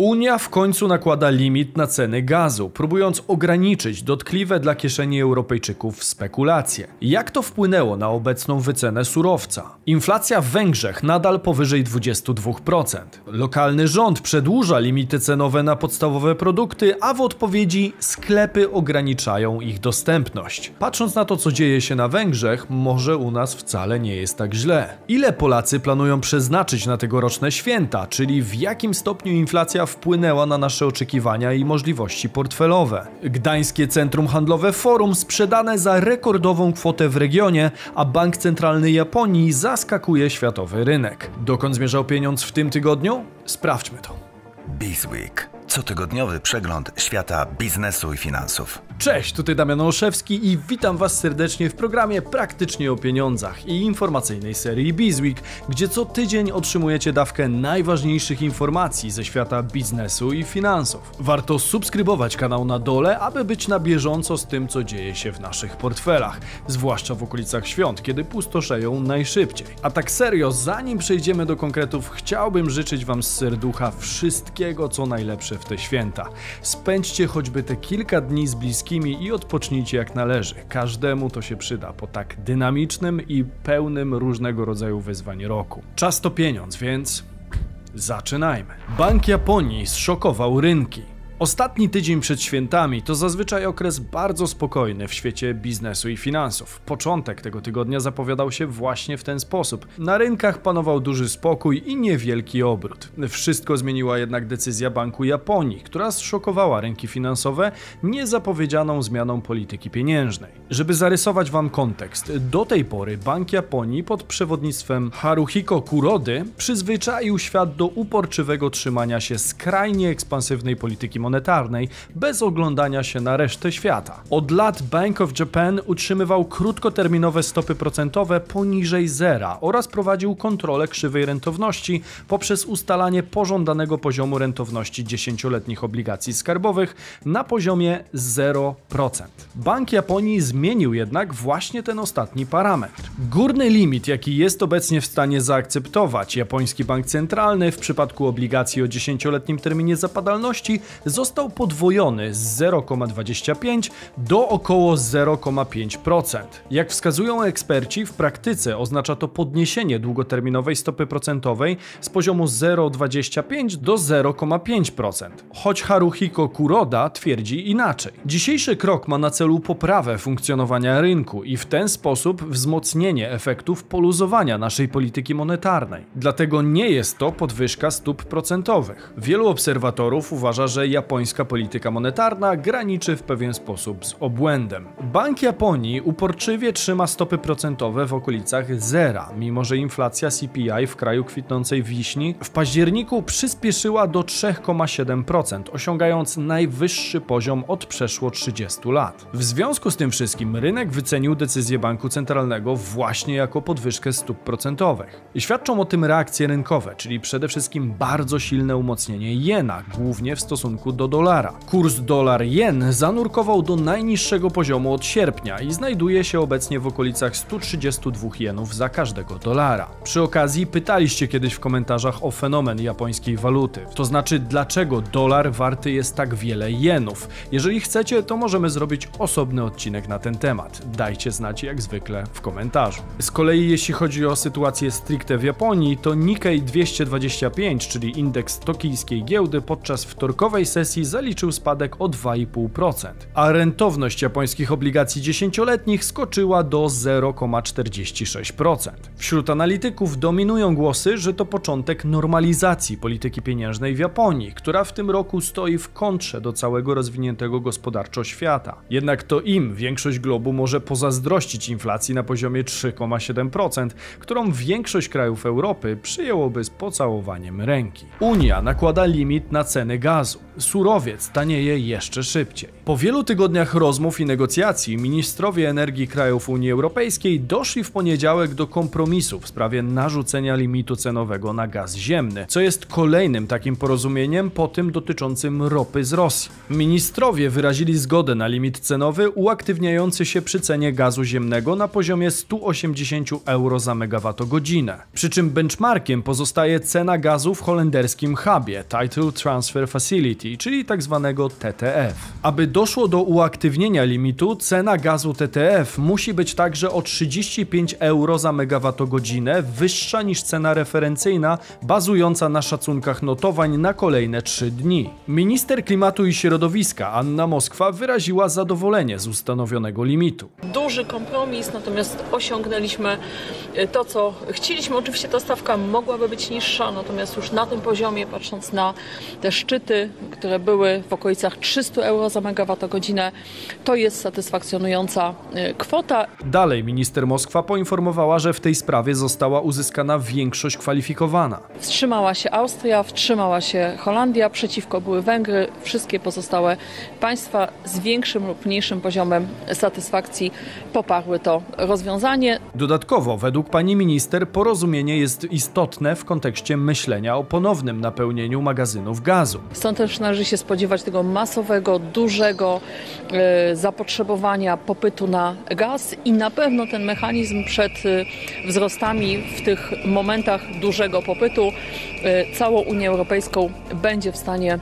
Unia w końcu nakłada limit na ceny gazu, próbując ograniczyć dotkliwe dla kieszeni Europejczyków spekulacje. Jak to wpłynęło na obecną wycenę surowca? Inflacja w Węgrzech nadal powyżej 22%. Lokalny rząd przedłuża limity cenowe na podstawowe produkty, a w odpowiedzi sklepy ograniczają ich dostępność. Patrząc na to, co dzieje się na Węgrzech, może u nas wcale nie jest tak źle. Ile Polacy planują przeznaczyć na tegoroczne święta, czyli w jakim stopniu inflacja wpłynęła na nasze oczekiwania i możliwości portfelowe. Gdańskie Centrum Handlowe Forum sprzedane za rekordową kwotę w regionie, a Bank Centralny Japonii zaskakuje światowy rynek. Dokąd zmierzał pieniądz w tym tygodniu? Sprawdźmy to. Bizweek. Cotygodniowy przegląd świata biznesu i finansów. Cześć, tutaj Damian Olszewski i witam Was serdecznie w programie Praktycznie o Pieniądzach i informacyjnej serii Bizweek, gdzie co tydzień otrzymujecie dawkę najważniejszych informacji ze świata biznesu i finansów. Warto subskrybować kanał na dole, aby być na bieżąco z tym, co dzieje się w naszych portfelach, zwłaszcza w okolicach świąt, kiedy pustoszeją najszybciej. A tak serio, zanim przejdziemy do konkretów, chciałbym życzyć Wam z serducha wszystkiego, co najlepsze w te święta. Spędźcie choćby te kilka dni z bliskimi i odpocznijcie jak należy. Każdemu to się przyda po tak dynamicznym i pełnym różnego rodzaju wyzwań roku. Czas to pieniądz, więc zaczynajmy. Bank Japonii zszokował rynki. Ostatni tydzień przed świętami to zazwyczaj okres bardzo spokojny w świecie biznesu i finansów. Początek tego tygodnia zapowiadał się właśnie w ten sposób. Na rynkach panował duży spokój i niewielki obrót. Wszystko zmieniła jednak decyzja Banku Japonii, która zszokowała rynki finansowe niezapowiedzianą zmianą polityki pieniężnej. Żeby zarysować wam kontekst, do tej pory Bank Japonii pod przewodnictwem Haruhiko Kurody przyzwyczaił świat do uporczywego trzymania się skrajnie ekspansywnej polityki monetarnej monetarnej, bez oglądania się na resztę świata. Od lat Bank of Japan utrzymywał krótkoterminowe stopy procentowe poniżej zera oraz prowadził kontrolę krzywej rentowności poprzez ustalanie pożądanego poziomu rentowności 10-letnich obligacji skarbowych na poziomie 0%. Bank Japonii zmienił jednak właśnie ten ostatni parametr. Górny limit, jaki jest obecnie w stanie zaakceptować japoński bank centralny w przypadku obligacji o 10-letnim terminie zapadalności, został podwojony z 0,25 do około 0,5%. Jak wskazują eksperci, w praktyce oznacza to podniesienie długoterminowej stopy procentowej z poziomu 0,25 do 0,5%. Choć Haruhiko Kuroda twierdzi inaczej. Dzisiejszy krok ma na celu poprawę funkcjonowania rynku i w ten sposób wzmocnienie efektów poluzowania naszej polityki monetarnej. Dlatego nie jest to podwyżka stóp procentowych. Wielu obserwatorów uważa, że japońska polityka monetarna graniczy w pewien sposób z obłędem. Bank Japonii uporczywie trzyma stopy procentowe w okolicach zera, mimo że inflacja CPI w kraju kwitnącej wiśni w październiku przyspieszyła do 3,7%, osiągając najwyższy poziom od przeszło 30 lat. W związku z tym wszystkim rynek wycenił decyzję banku centralnego właśnie jako podwyżkę stóp procentowych. I świadczą o tym reakcje rynkowe, czyli przede wszystkim bardzo silne umocnienie jena, głównie w stosunku do dolara. Kurs dolar-jen zanurkował do najniższego poziomu od sierpnia i znajduje się obecnie w okolicach 132 jenów za każdego dolara. Przy okazji pytaliście kiedyś w komentarzach o fenomen japońskiej waluty, to znaczy dlaczego dolar warty jest tak wiele jenów. Jeżeli chcecie, to możemy zrobić osobny odcinek na ten temat. Dajcie znać jak zwykle w komentarzu. Z kolei jeśli chodzi o sytuację stricte w Japonii, to Nikkei 225, czyli indeks tokijskiej giełdy podczas wtorkowej sesji zaliczył spadek o 2,5%, a rentowność japońskich obligacji dziesięcioletnich skoczyła do 0,46%. Wśród analityków dominują głosy, że to początek normalizacji polityki pieniężnej w Japonii, która w tym roku stoi w kontrze do całego rozwiniętego gospodarczo świata. Jednak to im większość globu może pozazdrościć inflacji na poziomie 3,7%, którą większość krajów Europy przyjęłoby z pocałowaniem ręki. Unia nakłada limit na ceny gazu. Surowiec tanieje jeszcze szybciej. Po wielu tygodniach rozmów i negocjacji ministrowie energii krajów Unii Europejskiej doszli w poniedziałek do kompromisu w sprawie narzucenia limitu cenowego na gaz ziemny, co jest kolejnym takim porozumieniem po tym dotyczącym ropy z Rosji. Ministrowie wyrazili zgodę na limit cenowy uaktywniający się przy cenie gazu ziemnego na poziomie 180 euro za megawattogodzinę. Przy czym benchmarkiem pozostaje cena gazu w holenderskim hubie Title Transfer Facility, czyli tzw. TTF. Aby doszło do uaktywnienia limitu, cena gazu TTF musi być także o 35 euro za megawattogodzinę wyższa niż cena referencyjna bazująca na szacunkach notowań na kolejne 3 dni. Minister klimatu i środowiska Anna Moskwa wyraziła zadowolenie z ustanowionego limitu. Duży kompromis, natomiast osiągnęliśmy e, to, co chcieliśmy. Oczywiście ta stawka mogłaby być niższa, natomiast już na tym poziomie, patrząc na te szczyty, które były w okolicach 300 euro za megawattogodzinę, to jest satysfakcjonująca e, kwota. Dalej minister Moskwa poinformowała, że w tej sprawie została uzyskana większość kwalifikowana. Wstrzymała się Austria, wstrzymała się Holandia, przeciwko były Węgry, wszystkie pozostałe państwa z większym lub mniejszym poziomem satysfakcji poparły to rozwiązanie. Dodatkowo, według pani minister, porozumienie jest istotne w kontekście myślenia o ponownym napełnieniu magazynów gazu. Stąd też należy się spodziewać tego masowego, dużego e, zapotrzebowania popytu na gaz i na pewno ten mechanizm przed e, wzrostami w tych momentach dużego popytu e, całą Unię Europejską będzie w stanie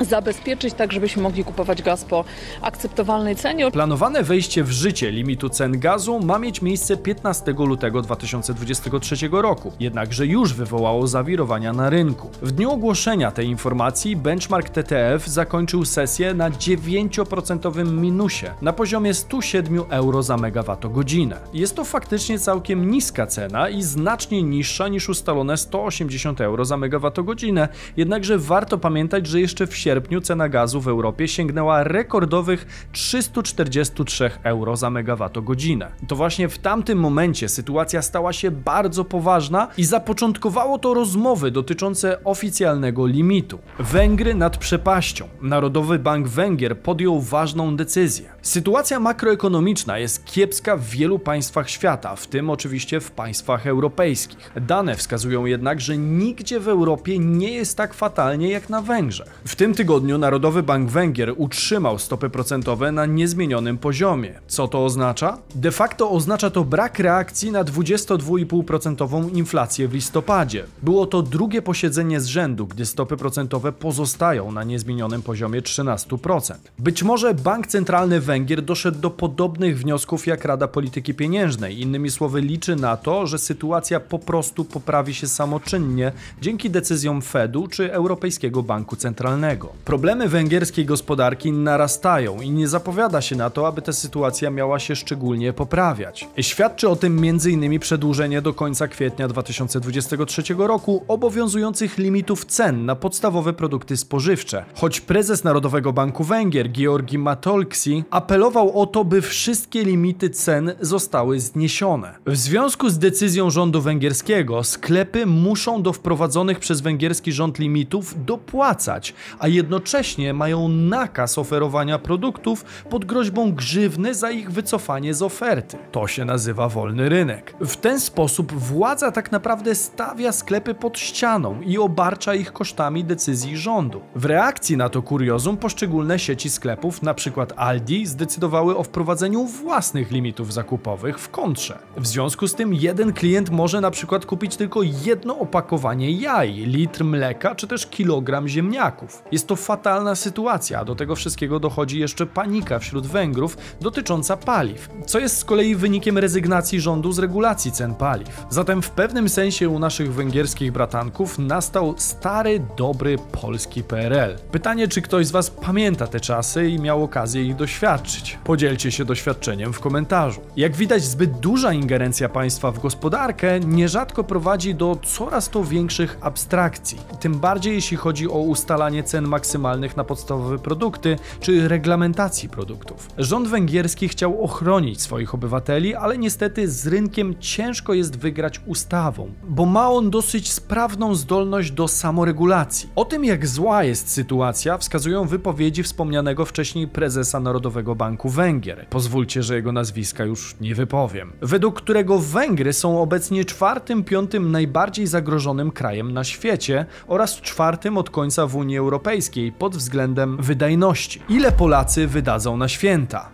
zabezpieczyć tak, żebyśmy mogli kupować gaz po akceptowalnej cenie. Planowane wejście w życie limitu cen gazu ma mieć miejsce 15 lutego 2023 roku, jednakże już wywołało zawirowania na rynku. W dniu ogłoszenia tej informacji benchmark TTF zakończył sesję na 9% minusie na poziomie 107 euro za megawattogodzinę. Jest to faktycznie całkiem niska cena i znacznie niższa niż ustalone 180 euro za megawattogodzinę, jednakże warto pamiętać, że jeszcze w sierpniu cena gazu w Europie sięgnęła rekordowych 343 euro za megawattogodzinę. To właśnie w tamtym momencie sytuacja stała się bardzo poważna i zapoczątkowało to rozmowy dotyczące oficjalnego limitu. Węgry nad przepaścią. Narodowy Bank Węgier podjął ważną decyzję. Sytuacja makroekonomiczna jest kiepska w wielu państwach świata, w tym oczywiście w państwach europejskich. Dane wskazują jednak, że nigdzie w Europie nie jest tak fatalnie jak na Węgrzech. W tym tygodniu Narodowy Bank Węgier utrzymał stopy procentowe na niezmienionym poziomie. Co to oznacza? De facto oznacza to brak reakcji na 22,5% inflację w listopadzie. Było to drugie posiedzenie z rzędu, gdy stopy procentowe pozostają na niezmienionym poziomie 13%. Być może Bank Centralny Węgier doszedł do podobnych wniosków jak Rada Polityki Pieniężnej. Innymi słowy, liczy na to, że sytuacja po prostu poprawi się samoczynnie dzięki decyzjom Fedu czy Europejskiego Banku Centralnego. Problemy węgierskiej gospodarki narastają i nie zapowiada się na to, aby ta sytuacja miała się szczególnie poprawiać. Świadczy o tym m.in. przedłużenie do końca kwietnia 2023 roku obowiązujących limitów cen na podstawowe produkty spożywcze, choć prezes Narodowego Banku Węgier Georgi Matolksi apelował o to, by wszystkie limity cen zostały zniesione. W związku z decyzją rządu węgierskiego sklepy muszą do wprowadzonych przez węgierski rząd limitów dopłacać, a jednocześnie mają nakaz oferowania produktów pod groźbą grzywny za ich wycofanie z oferty. To się nazywa wolny rynek. W ten sposób władza tak naprawdę stawia sklepy pod ścianą i obarcza ich kosztami decyzji rządu. W reakcji na to kuriozum poszczególne sieci sklepów, np. Aldi, zdecydowały o wprowadzeniu własnych limitów zakupowych w kontrze. W związku z tym jeden klient może przykład kupić tylko jedno opakowanie jaj, litr mleka czy też kilogram ziemniaków. Jest to fatalna sytuacja, do tego wszystkiego dochodzi jeszcze panika wśród Węgrów dotycząca paliw, co jest z kolei wynikiem rezygnacji rządu z regulacji cen paliw. Zatem w pewnym sensie u naszych węgierskich bratanków nastał stary, dobry polski PRL. Pytanie, czy ktoś z Was pamięta te czasy i miał okazję ich doświadczyć? Podzielcie się doświadczeniem w komentarzu. Jak widać, zbyt duża ingerencja państwa w gospodarkę nierzadko prowadzi do coraz to większych abstrakcji, tym bardziej jeśli chodzi o ustalanie cen maksymalnych na podstawowe produkty czy reglamentacji produktów. Rząd węgierski chciał ochronić swoich obywateli, ale niestety z rynkiem ciężko jest wygrać ustawą, bo ma on dosyć sprawną zdolność do samoregulacji. O tym, jak zła jest sytuacja, wskazują wypowiedzi wspomnianego wcześniej prezesa Narodowego Banku Węgier. Pozwólcie, że jego nazwiska już nie wypowiem. Według którego Węgry są obecnie czwartym, piątym najbardziej zagrożonym krajem na świecie oraz czwartym od końca w Unii Europejskiej pod względem wydajności. Ile Polacy wydadzą na święta?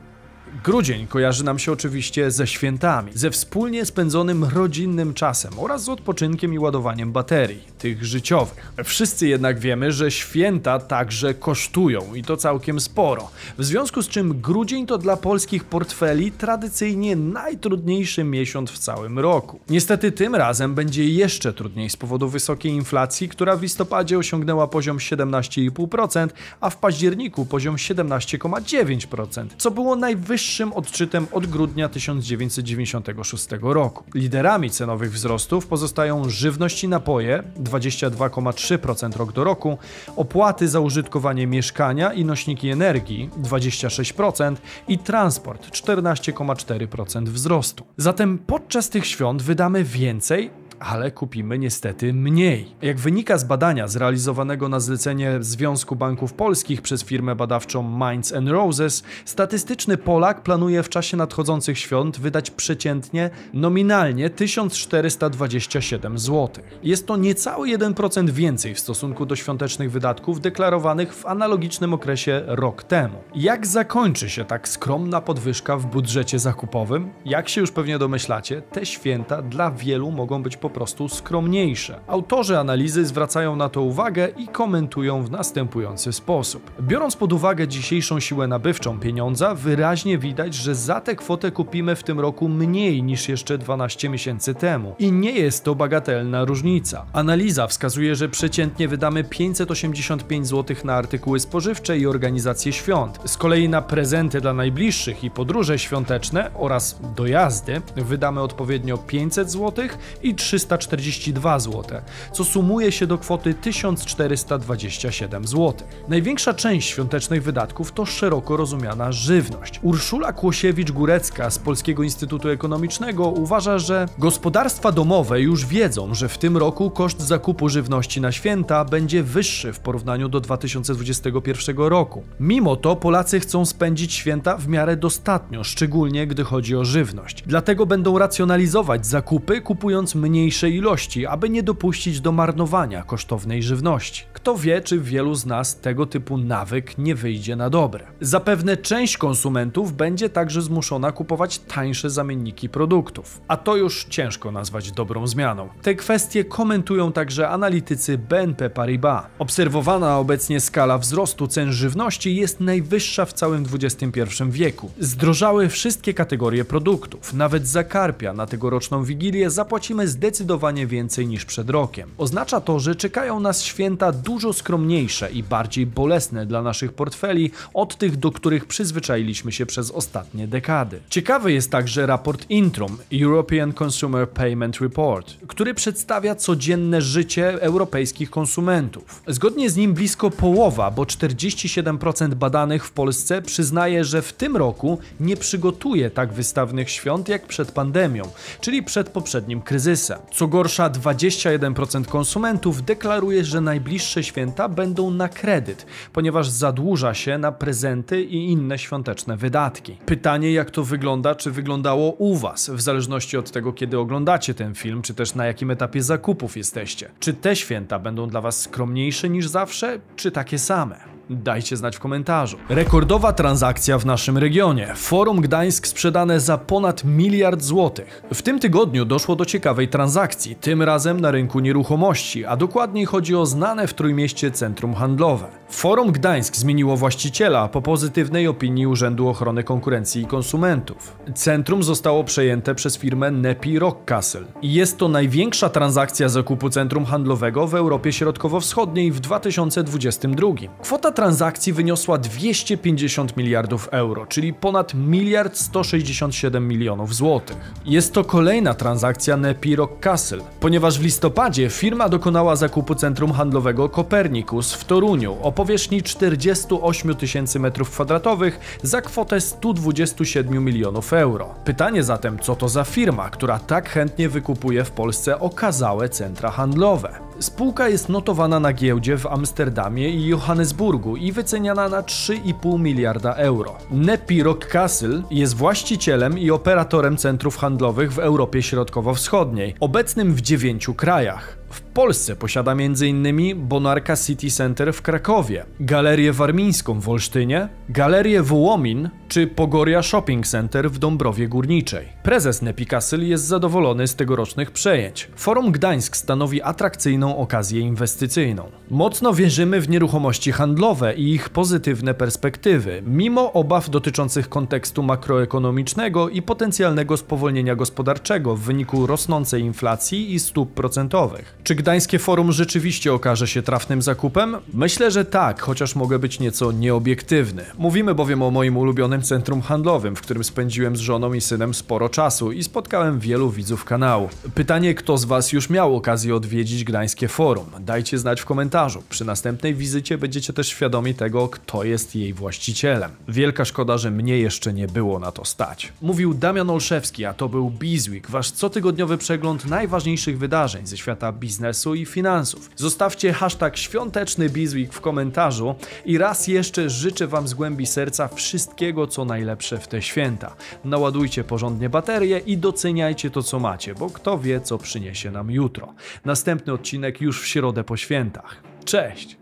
Grudzień kojarzy nam się oczywiście ze świętami, ze wspólnie spędzonym rodzinnym czasem oraz z odpoczynkiem i ładowaniem baterii, tych życiowych. Wszyscy jednak wiemy, że święta także kosztują i to całkiem sporo. W związku z czym grudzień to dla polskich portfeli tradycyjnie najtrudniejszy miesiąc w całym roku. Niestety tym razem będzie jeszcze trudniej z powodu wysokiej inflacji, która w listopadzie osiągnęła poziom 17,5%, a w październiku poziom 17,9%, co było najwyższe najwyższym odczytem od grudnia 1996 roku. Liderami cenowych wzrostów pozostają żywność i napoje 22,3% rok do roku, opłaty za użytkowanie mieszkania i nośniki energii 26% i transport 14,4% wzrostu. Zatem podczas tych świąt wydamy więcej, ale kupimy niestety mniej. Jak wynika z badania zrealizowanego na zlecenie Związku Banków Polskich przez firmę badawczą Minds Roses, statystyczny Polak planuje w czasie nadchodzących świąt wydać przeciętnie nominalnie 1427 zł. Jest to niecały 1% więcej w stosunku do świątecznych wydatków deklarowanych w analogicznym okresie rok temu. Jak zakończy się tak skromna podwyżka w budżecie zakupowym? Jak się już pewnie domyślacie, te święta dla wielu mogą być po prostu skromniejsze. Autorzy analizy zwracają na to uwagę i komentują w następujący sposób. Biorąc pod uwagę dzisiejszą siłę nabywczą pieniądza, wyraźnie widać, że za tę kwotę kupimy w tym roku mniej niż jeszcze 12 miesięcy temu. I nie jest to bagatelna różnica. Analiza wskazuje, że przeciętnie wydamy 585 zł na artykuły spożywcze i organizację świąt. Z kolei na prezenty dla najbliższych i podróże świąteczne oraz dojazdy wydamy odpowiednio 500 zł i 300 342 zł, co sumuje się do kwoty 1427 zł. Największa część świątecznych wydatków to szeroko rozumiana żywność. Urszula Kłosiewicz-Górecka z Polskiego Instytutu Ekonomicznego uważa, że gospodarstwa domowe już wiedzą, że w tym roku koszt zakupu żywności na święta będzie wyższy w porównaniu do 2021 roku. Mimo to Polacy chcą spędzić święta w miarę dostatnio, szczególnie gdy chodzi o żywność. Dlatego będą racjonalizować zakupy, kupując mniej mniejsze ilości, aby nie dopuścić do marnowania kosztownej żywności. Kto wie, czy wielu z nas tego typu nawyk nie wyjdzie na dobre. Zapewne część konsumentów będzie także zmuszona kupować tańsze zamienniki produktów, a to już ciężko nazwać dobrą zmianą. Te kwestie komentują także analitycy BNP Paribas. Obserwowana obecnie skala wzrostu cen żywności jest najwyższa w całym XXI wieku. Zdrożały wszystkie kategorie produktów, nawet za karpia na tegoroczną wigilię zapłacimy zdecydowanie zdecydowanie więcej niż przed rokiem. Oznacza to, że czekają nas święta dużo skromniejsze i bardziej bolesne dla naszych portfeli od tych, do których przyzwyczailiśmy się przez ostatnie dekady. Ciekawy jest także raport Intrum European Consumer Payment Report, który przedstawia codzienne życie europejskich konsumentów. Zgodnie z nim blisko połowa, bo 47% badanych w Polsce przyznaje, że w tym roku nie przygotuje tak wystawnych świąt jak przed pandemią, czyli przed poprzednim kryzysem. Co gorsza, 21% konsumentów deklaruje, że najbliższe święta będą na kredyt, ponieważ zadłuża się na prezenty i inne świąteczne wydatki. Pytanie, jak to wygląda, czy wyglądało u Was, w zależności od tego, kiedy oglądacie ten film, czy też na jakim etapie zakupów jesteście. Czy te święta będą dla Was skromniejsze niż zawsze, czy takie same? Dajcie znać w komentarzu. Rekordowa transakcja w naszym regionie. Forum Gdańsk sprzedane za ponad miliard złotych. W tym tygodniu doszło do ciekawej transakcji, tym razem na rynku nieruchomości, a dokładniej chodzi o znane w Trójmieście centrum handlowe. Forum Gdańsk zmieniło właściciela po pozytywnej opinii Urzędu Ochrony Konkurencji i Konsumentów. Centrum zostało przejęte przez firmę Nepi Rockcastle jest to największa transakcja zakupu centrum handlowego w Europie Środkowo-Wschodniej w 2022. Kwota transakcji wyniosła 250 miliardów euro, czyli ponad miliard 167 milionów złotych. Jest to kolejna transakcja Nepi Castle, ponieważ w listopadzie firma dokonała zakupu centrum handlowego Copernicus w Toruniu o powierzchni 48 tysięcy metrów kwadratowych za kwotę 127 milionów euro. Pytanie zatem, co to za firma, która tak chętnie wykupuje w Polsce okazałe centra handlowe? Spółka jest notowana na giełdzie w Amsterdamie i Johannesburgu i wyceniana na 3,5 miliarda euro. Nepi Rock Castle jest właścicielem i operatorem centrów handlowych w Europie Środkowo-Wschodniej, obecnym w dziewięciu krajach. W Polsce posiada m.in. Bonarka City Center w Krakowie, Galerię Warmińską w Olsztynie, Galerię Wołomin czy Pogoria Shopping Center w Dąbrowie Górniczej. Prezes Nepi Castle jest zadowolony z tegorocznych przejęć. Forum Gdańsk stanowi atrakcyjną okazję inwestycyjną. Mocno wierzymy w nieruchomości handlowe i ich pozytywne perspektywy, mimo obaw dotyczących kontekstu makroekonomicznego i potencjalnego spowolnienia gospodarczego w wyniku rosnącej inflacji i stóp procentowych. Czy Gdańskie Forum rzeczywiście okaże się trafnym zakupem? Myślę, że tak, chociaż mogę być nieco nieobiektywny. Mówimy bowiem o moim ulubionym centrum handlowym, w którym spędziłem z żoną i synem sporo czasu i spotkałem wielu widzów kanału. Pytanie, kto z Was już miał okazję odwiedzić Gdańskie Forum? Dajcie znać w komentarzu. Przy następnej wizycie będziecie też świadomi tego, kto jest jej właścicielem. Wielka szkoda, że mnie jeszcze nie było na to stać. Mówił Damian Olszewski, a to był Bizweek, wasz cotygodniowy przegląd najważniejszych wydarzeń ze świata biznesu i finansów. Zostawcie hashtag świąteczny Bizweek w komentarzu i raz jeszcze życzę Wam z głębi serca wszystkiego, co najlepsze w te święta. Naładujcie porządnie baterie i doceniajcie to, co macie, bo kto wie, co przyniesie nam jutro. Następny odcinek już w środę po świętach. Cześć!